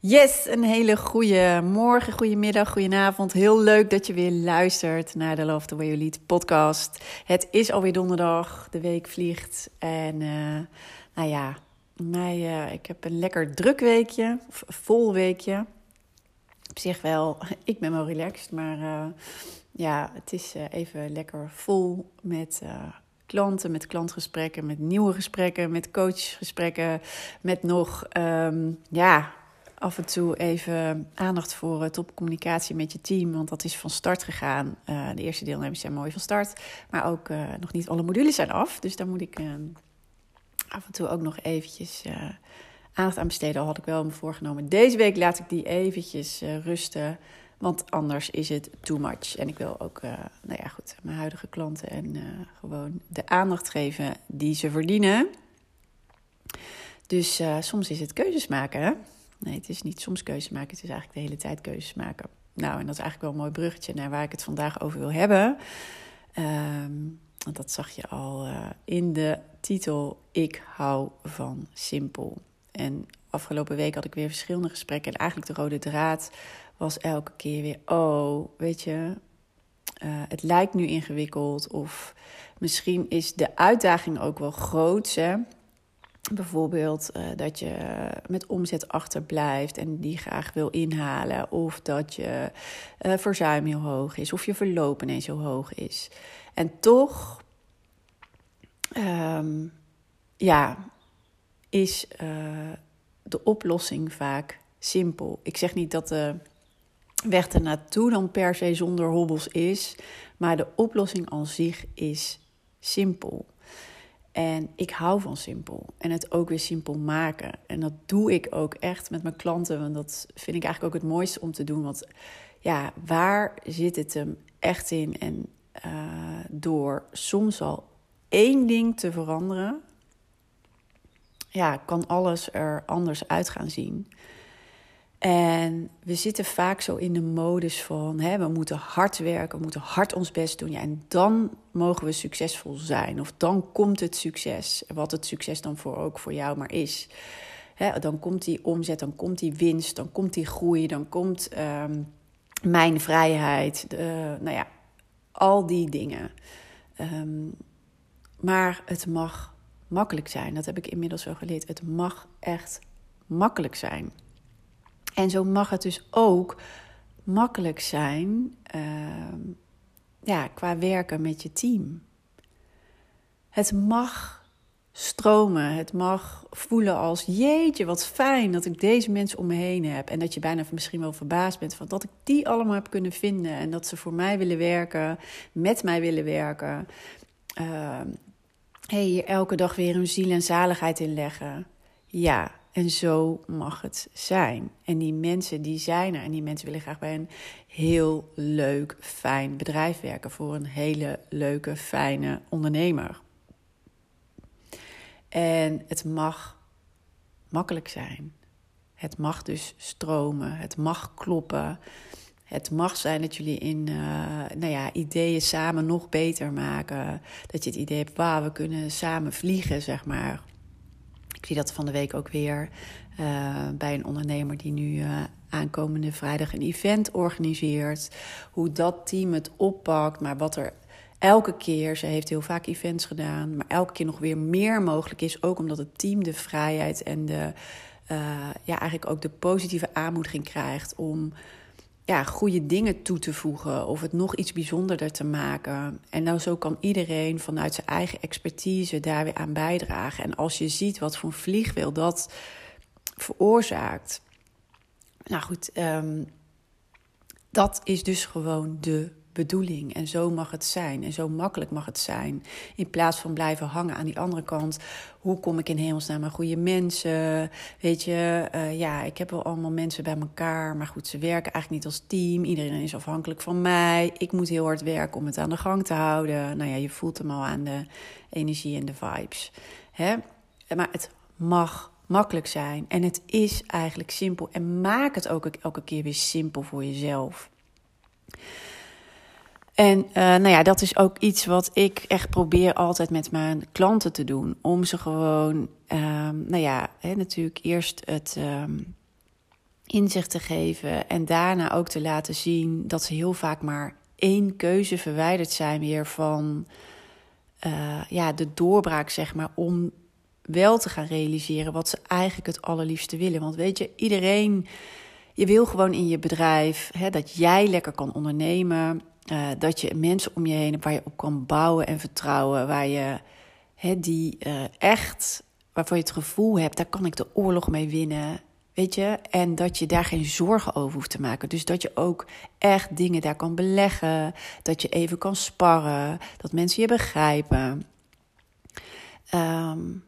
Yes, een hele goede morgen, goede middag, goede avond. Heel leuk dat je weer luistert naar de Love the Way You Lead podcast. Het is alweer donderdag, de week vliegt. En uh, nou ja, mij, uh, ik heb een lekker druk weekje, of vol weekje. Op zich wel, ik ben wel relaxed, maar uh, ja, het is even lekker vol met klanten, met klantgesprekken, met nieuwe gesprekken, met coachgesprekken, met nog, um, ja, af en toe even aandacht voor uh, topcommunicatie met je team. Want dat is van start gegaan. Uh, de eerste deelnemers zijn mooi van start. Maar ook uh, nog niet alle modules zijn af. Dus daar moet ik af en toe ook nog eventjes aandacht aan besteden. Al had ik wel me voorgenomen. Deze week laat ik die eventjes rusten. Want anders is het too much. En ik wil ook, nou ja, goed, mijn huidige klanten en gewoon de aandacht geven die ze verdienen. Dus soms is het keuzes maken, hè? Nee, het is niet soms keuzes maken, het is eigenlijk de hele tijd keuzes maken. Nou, en dat is eigenlijk wel een mooi bruggetje naar waar ik het vandaag over wil hebben. Um, want dat zag je al uh, in de titel Ik hou van simpel. En afgelopen week had ik weer verschillende gesprekken. En eigenlijk de rode draad was elke keer weer: oh, weet je, uh, het lijkt nu ingewikkeld. Of misschien is de uitdaging ook wel groot. Hè? Bijvoorbeeld uh, dat je met omzet achterblijft en die graag wil inhalen. Of dat je uh, verzuim heel hoog is. Of je verloop ineens heel hoog is. En toch, um, ja, is uh, de oplossing vaak simpel. Ik zeg niet dat de weg ernaartoe dan per se zonder hobbels is. Maar de oplossing aan zich is simpel. En ik hou van simpel. En het ook weer simpel maken. En dat doe ik ook echt met mijn klanten. Want dat vind ik eigenlijk ook het mooiste om te doen. Want ja, waar zit het hem echt in? En uh, door soms al één ding te veranderen, ja, kan alles er anders uit gaan zien. En we zitten vaak zo in de modus van hè, we moeten hard werken, we moeten hard ons best doen. Ja, en dan mogen we succesvol zijn. Of dan komt het succes. Wat het succes dan voor, ook voor jou maar is. Hè, dan komt die omzet, dan komt die winst, dan komt die groei, dan komt um, mijn vrijheid. Nou ja, al die dingen. Um, maar het mag makkelijk zijn. Dat heb ik inmiddels wel geleerd. Het mag echt makkelijk zijn. En zo mag het dus ook makkelijk zijn uh, ja, qua werken met je team. Het mag stromen. Het mag voelen als jeetje, wat fijn dat ik deze mensen om me heen heb. En dat je bijna misschien wel verbaasd bent van dat ik die allemaal heb kunnen vinden. En dat ze voor mij willen werken, met mij willen werken. Uh, hey, hier elke dag weer hun ziel en zaligheid in leggen. Ja, en zo mag het zijn. En die mensen die zijn er. En die mensen willen graag bij een heel leuk, fijn bedrijf werken. Voor een hele leuke, fijne ondernemer. En het mag makkelijk zijn. Het mag dus stromen. Het mag kloppen. Het mag zijn dat jullie in uh, nou ja, ideeën samen nog beter maken. Dat je het idee hebt, wauw, we kunnen samen vliegen, zeg maar. Ik zie dat van de week ook weer uh, bij een ondernemer die nu uh, aankomende vrijdag een event organiseert. Hoe dat team het oppakt, maar wat er elke keer, ze heeft heel vaak events gedaan, maar elke keer nog weer meer mogelijk is. Ook omdat het team de vrijheid en de, uh, ja, eigenlijk ook de positieve aanmoediging krijgt om ja, goede dingen toe te voegen of het nog iets bijzonderder te maken. En nou zo kan iedereen vanuit zijn eigen expertise daar weer aan bijdragen. En als je ziet wat voor vliegwiel dat veroorzaakt. Nou goed, ehm, dat is dus gewoon de bedoeling. En zo mag het zijn. En zo makkelijk mag het zijn. In plaats van blijven hangen aan die andere kant. Hoe kom ik in hemelsnaam goede mensen? Weet je, uh, ja, ik heb wel allemaal mensen bij elkaar. Maar goed, ze werken eigenlijk niet als team. Iedereen is afhankelijk van mij. Ik moet heel hard werken om het aan de gang te houden. Nou ja, je voelt hem al aan de energie en de vibes. Hè? Maar het mag makkelijk zijn. En het is eigenlijk simpel. En maak het ook elke keer weer simpel voor jezelf. En uh, nou ja, dat is ook iets wat ik echt probeer altijd met mijn klanten te doen. Om ze gewoon, um, nou ja, hè, natuurlijk eerst het um, inzicht te geven. En daarna ook te laten zien dat ze heel vaak maar één keuze verwijderd zijn weer van uh, ja, de doorbraak, zeg maar. Om wel te gaan realiseren wat ze eigenlijk het allerliefste willen. Want weet je, iedereen. Je wil gewoon in je bedrijf hè, dat jij lekker kan ondernemen. Uh, dat je mensen om je heen hebt waar je op kan bouwen en vertrouwen. Waar je die uh, echt, waarvan je het gevoel hebt, daar kan ik de oorlog mee winnen. Weet je? En dat je daar geen zorgen over hoeft te maken. Dus dat je ook echt dingen daar kan beleggen. Dat je even kan sparren. Dat mensen je begrijpen. Um,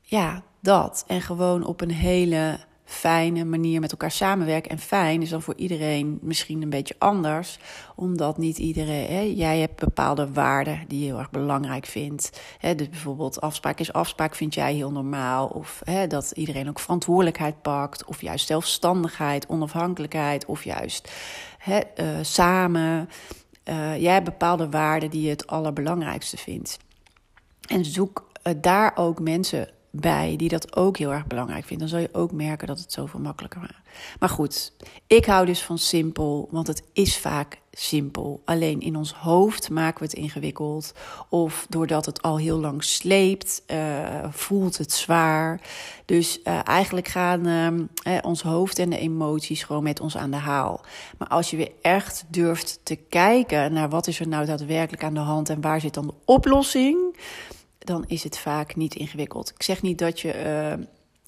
ja, dat. En gewoon op een hele fijne manier met elkaar samenwerken. En fijn is dan voor iedereen misschien een beetje anders, omdat niet iedereen, hè, jij hebt bepaalde waarden die je heel erg belangrijk vindt. Hè, dus bijvoorbeeld afspraak is afspraak vind jij heel normaal, of hè, dat iedereen ook verantwoordelijkheid pakt, of juist zelfstandigheid, onafhankelijkheid, of juist hè, uh, samen. Uh, jij hebt bepaalde waarden die je het allerbelangrijkste vindt. En zoek uh, daar ook mensen bij die dat ook heel erg belangrijk vinden. Dan zal je ook merken dat het zoveel makkelijker maakt. Maar goed, ik hou dus van simpel, want het is vaak simpel. Alleen in ons hoofd maken we het ingewikkeld. Of doordat het al heel lang sleept, uh, voelt het zwaar. Dus uh, eigenlijk gaan uh, ons hoofd en de emoties gewoon met ons aan de haal. Maar als je weer echt durft te kijken naar wat is er nou daadwerkelijk aan de hand en waar zit dan de oplossing dan is het vaak niet ingewikkeld. Ik zeg niet dat je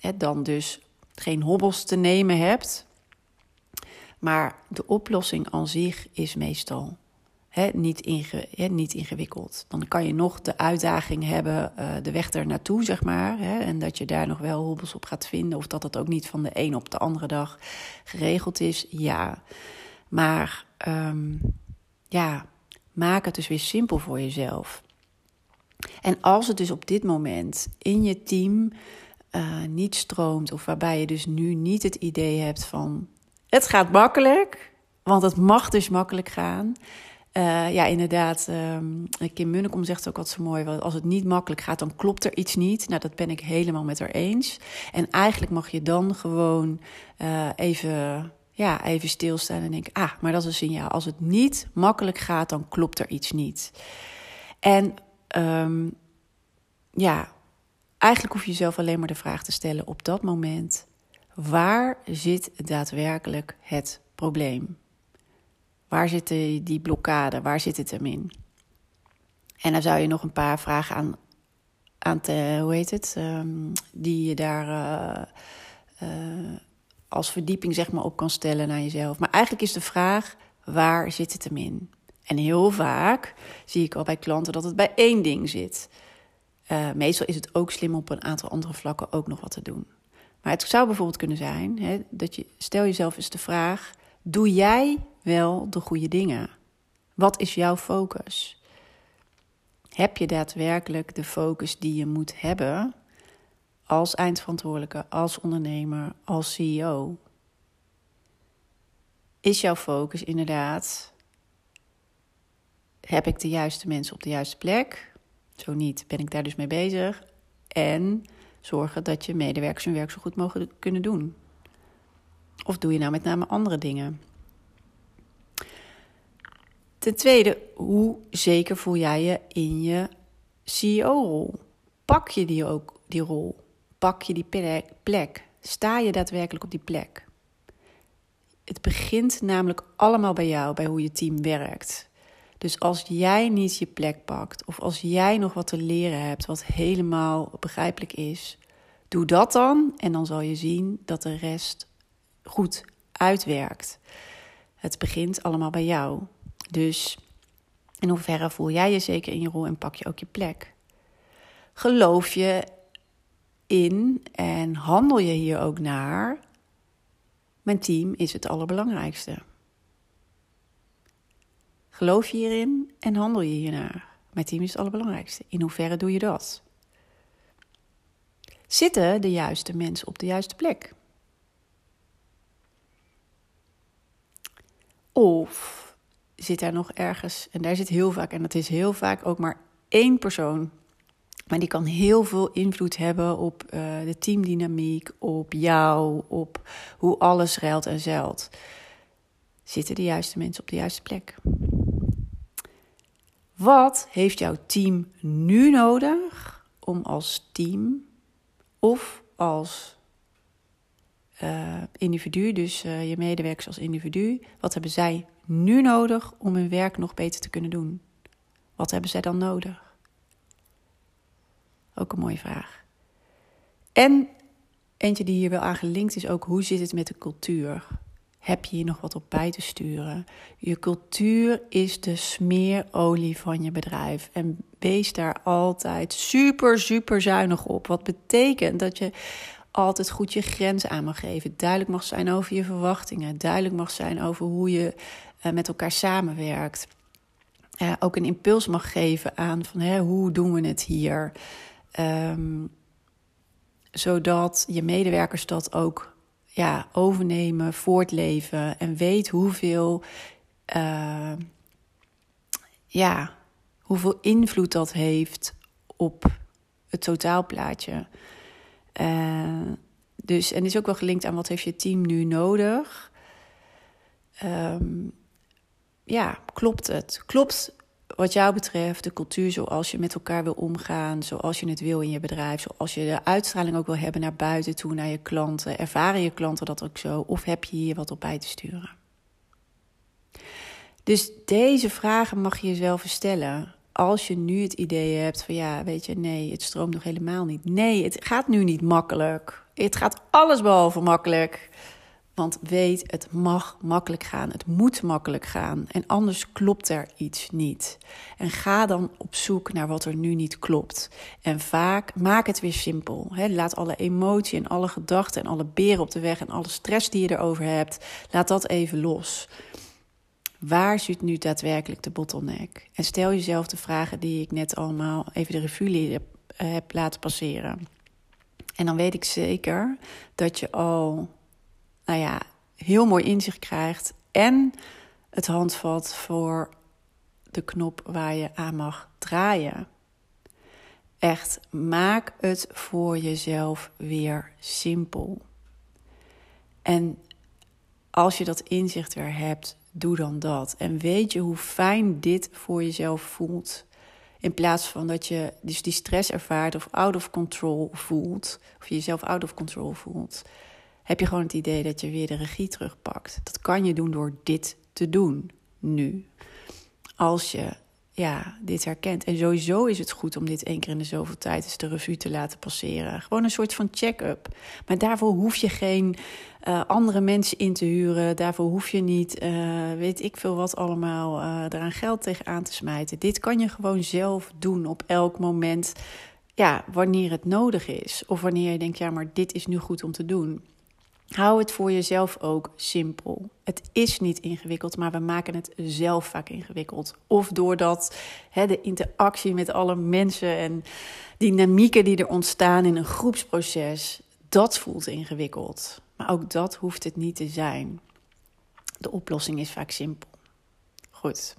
uh, dan dus geen hobbels te nemen hebt. Maar de oplossing aan zich is meestal niet, niet ingewikkeld. Dan kan je nog de uitdaging hebben, uh, de weg er naartoe, zeg maar. En dat je daar nog wel hobbels op gaat vinden. Of dat het ook niet van de een op de andere dag geregeld is. Ja. Maar um, ja, maak het dus weer simpel voor jezelf. En als het dus op dit moment in je team uh, niet stroomt, of waarbij je dus nu niet het idee hebt van het gaat makkelijk, want het mag dus makkelijk gaan. Uh, ja, inderdaad, um, Kim Munnekom zegt ook wat zo mooi. Als het niet makkelijk gaat, dan klopt er iets niet. Nou, dat ben ik helemaal met haar eens. En eigenlijk mag je dan gewoon uh, even, ja, even stilstaan en denken: ah, maar dat is een signaal. Als het niet makkelijk gaat, dan klopt er iets niet. En um, ja, eigenlijk hoef je jezelf alleen maar de vraag te stellen op dat moment: waar zit daadwerkelijk het probleem? Waar zit die blokkade? Waar zit het hem in? En dan zou je nog een paar vragen aan, aan te, hoe heet het, um, die je daar uh, uh, als verdieping zeg maar op kan stellen naar jezelf. Maar eigenlijk is de vraag: waar zit het hem in? En heel vaak zie ik al bij klanten dat het bij één ding zit. Uh, meestal is het ook slim op een aantal andere vlakken ook nog wat te doen. Maar het zou bijvoorbeeld kunnen zijn hè, dat je, stel jezelf eens de vraag: doe jij wel de goede dingen? Wat is jouw focus? Heb je daadwerkelijk de focus die je moet hebben als eindverantwoordelijke, als ondernemer, als CEO? Is jouw focus inderdaad heb ik de juiste mensen op de juiste plek? Zo niet, ben ik daar dus mee bezig. En zorgen dat je medewerkers hun werk zo goed mogelijk kunnen doen. Of doe je nou met name andere dingen? Ten tweede, hoe zeker voel jij je in je CEO-rol? Pak je die ook, die rol? Pak je die plek? Sta je daadwerkelijk op die plek? Het begint namelijk allemaal bij jou, bij hoe je team werkt. Dus als jij niet je plek pakt, of als jij nog wat te leren hebt wat helemaal begrijpelijk is, Doe dat dan en dan zal je zien dat de rest goed uitwerkt. Het begint allemaal bij jou. Dus in hoeverre voel jij je zeker in je rol en pak je ook je plek? Geloof je in en handel je hier ook naar? Mijn team is het allerbelangrijkste. Geloof je hierin en handel je hiernaar? Mijn team is het allerbelangrijkste. In hoeverre doe je dat? Zitten de juiste mensen op de juiste plek? Of zit er nog ergens, en daar zit heel vaak, en dat is heel vaak ook maar één persoon, maar die kan heel veel invloed hebben op uh, de teamdynamiek, op jou, op hoe alles ruilt en zeilt. Zitten de juiste mensen op de juiste plek? Wat heeft jouw team nu nodig om als team of als uh, individu, dus uh, je medewerkers als individu, wat hebben zij nu nodig om hun werk nog beter te kunnen doen? Wat hebben zij dan nodig? Ook een mooie vraag. En eentje die hier wel aan gelinkt is ook, hoe zit het met de cultuur? Heb je hier nog wat op bij te sturen? Je cultuur is de smeerolie van je bedrijf. En wees daar altijd super, super zuinig op. Wat betekent dat je altijd goed je grenzen aan mag geven. Duidelijk mag zijn over je verwachtingen. Duidelijk mag zijn over hoe je uh, met elkaar samenwerkt. Uh, ook een impuls mag geven aan van hè, hoe doen we het hier. Um, zodat je medewerkers dat ook ja, overnemen, voortleven en weet hoeveel, uh, ja, hoeveel invloed dat heeft op het totaalplaatje. Uh, dus, en is ook wel gelinkt aan wat heeft je team nu nodig. Um, ja, klopt het? Klopt wat jou betreft de cultuur zoals je met elkaar wil omgaan, zoals je het wil in je bedrijf, zoals je de uitstraling ook wil hebben naar buiten toe, naar je klanten? Ervaren je klanten dat ook zo? Of heb je hier wat op bij te sturen? Dus deze vragen mag je jezelf stellen als je nu het idee hebt van ja, weet je, nee, het stroomt nog helemaal niet. Nee, het gaat nu niet makkelijk. Het gaat alles behalve makkelijk. Want weet, het mag makkelijk gaan. Het moet makkelijk gaan. En anders klopt er iets niet. En ga dan op zoek naar wat er nu niet klopt. En vaak maak het weer simpel. laat alle emotie en alle gedachten en alle beren op de weg en alle stress die je erover hebt, laat dat even los. Waar zit nu daadwerkelijk de bottleneck? En stel jezelf de vragen die ik net allemaal even de revue heb, heb laten passeren. En dan weet ik zeker dat je al, nou ja, heel mooi inzicht krijgt en het handvat voor de knop waar je aan mag draaien. Echt, maak het voor jezelf weer simpel. En als je dat inzicht weer hebt, doe dan dat. En weet je hoe fijn dit voor jezelf voelt. In plaats van dat je dus die stress ervaart of out of control voelt, of je jezelf out of control voelt, heb je gewoon het idee dat je weer de regie terugpakt. Dat kan je doen door dit te doen nu. Als je ja, dit herkent. En sowieso is het goed om dit één keer in de zoveel tijd eens de revue te laten passeren. Gewoon een soort van check-up. Maar daarvoor hoef je geen uh, andere mensen in te huren. Daarvoor hoef je niet, uh, weet ik veel wat allemaal, uh, eraan geld tegenaan te smijten. Dit kan je gewoon zelf doen op elk moment. Ja, wanneer het nodig is. Of wanneer je denkt, ja, maar dit is nu goed om te doen. Hou het voor jezelf ook simpel. Het is niet ingewikkeld, maar we maken het zelf vaak ingewikkeld. Of doordat de interactie met alle mensen en dynamieken die er ontstaan in een groepsproces, dat voelt ingewikkeld. Maar ook dat hoeft het niet te zijn. De oplossing is vaak simpel. Goed.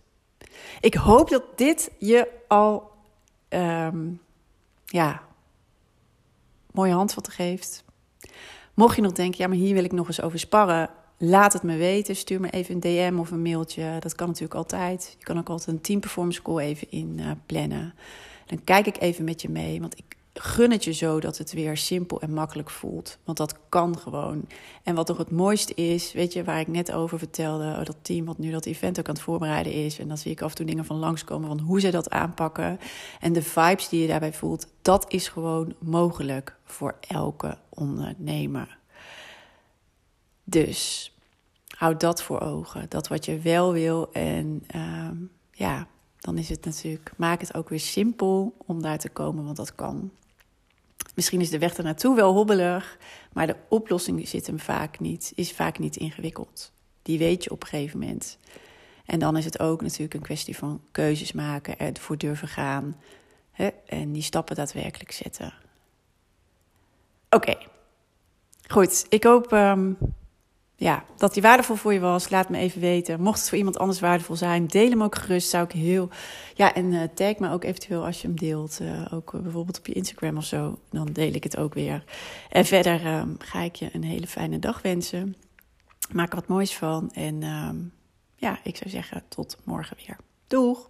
Ik hoop dat dit je al um, ja, mooie handvatten geeft Mocht je nog denken, ja, maar hier wil ik nog eens over sparren, laat het me weten. Stuur me even een DM of een mailtje. Dat kan natuurlijk altijd. Je kan ook altijd een team performance call even in uh, plannen. Dan kijk ik even met je mee, want ik gun het je zo dat het weer simpel en makkelijk voelt. Want dat kan gewoon. En wat toch het mooiste is, weet je, waar ik net over vertelde, oh, dat team wat nu dat event ook aan het voorbereiden is. En dan zie ik af en toe dingen van langskomen van hoe ze dat aanpakken. En de vibes die je daarbij voelt, dat is gewoon mogelijk voor elke ondernemer. Dus houd dat voor ogen. Dat wat je wel wil. En uh, ja, dan is het natuurlijk, maak het ook weer simpel om daar te komen, want dat kan. Misschien is de weg ernaartoe wel hobbelig, maar de oplossing zit hem vaak niet, is vaak niet ingewikkeld. Die weet je op een gegeven moment. En dan is het ook natuurlijk een kwestie van keuzes maken, ervoor durven gaan hè, en die stappen daadwerkelijk zetten. Oké, goed. Ik hoop um, ja, dat die waardevol voor je was, laat me even weten. Mocht het voor iemand anders waardevol zijn, deel hem ook gerust. Zou ik heel. Ja, en uh, tag me ook eventueel als je hem deelt. Uh, ook uh, bijvoorbeeld op je Instagram of zo. Dan deel ik het ook weer. En verder ehm, ga ik je een hele fijne dag wensen. Maak er wat moois van. En ehm, ja, ik zou zeggen, tot morgen weer. Doeg!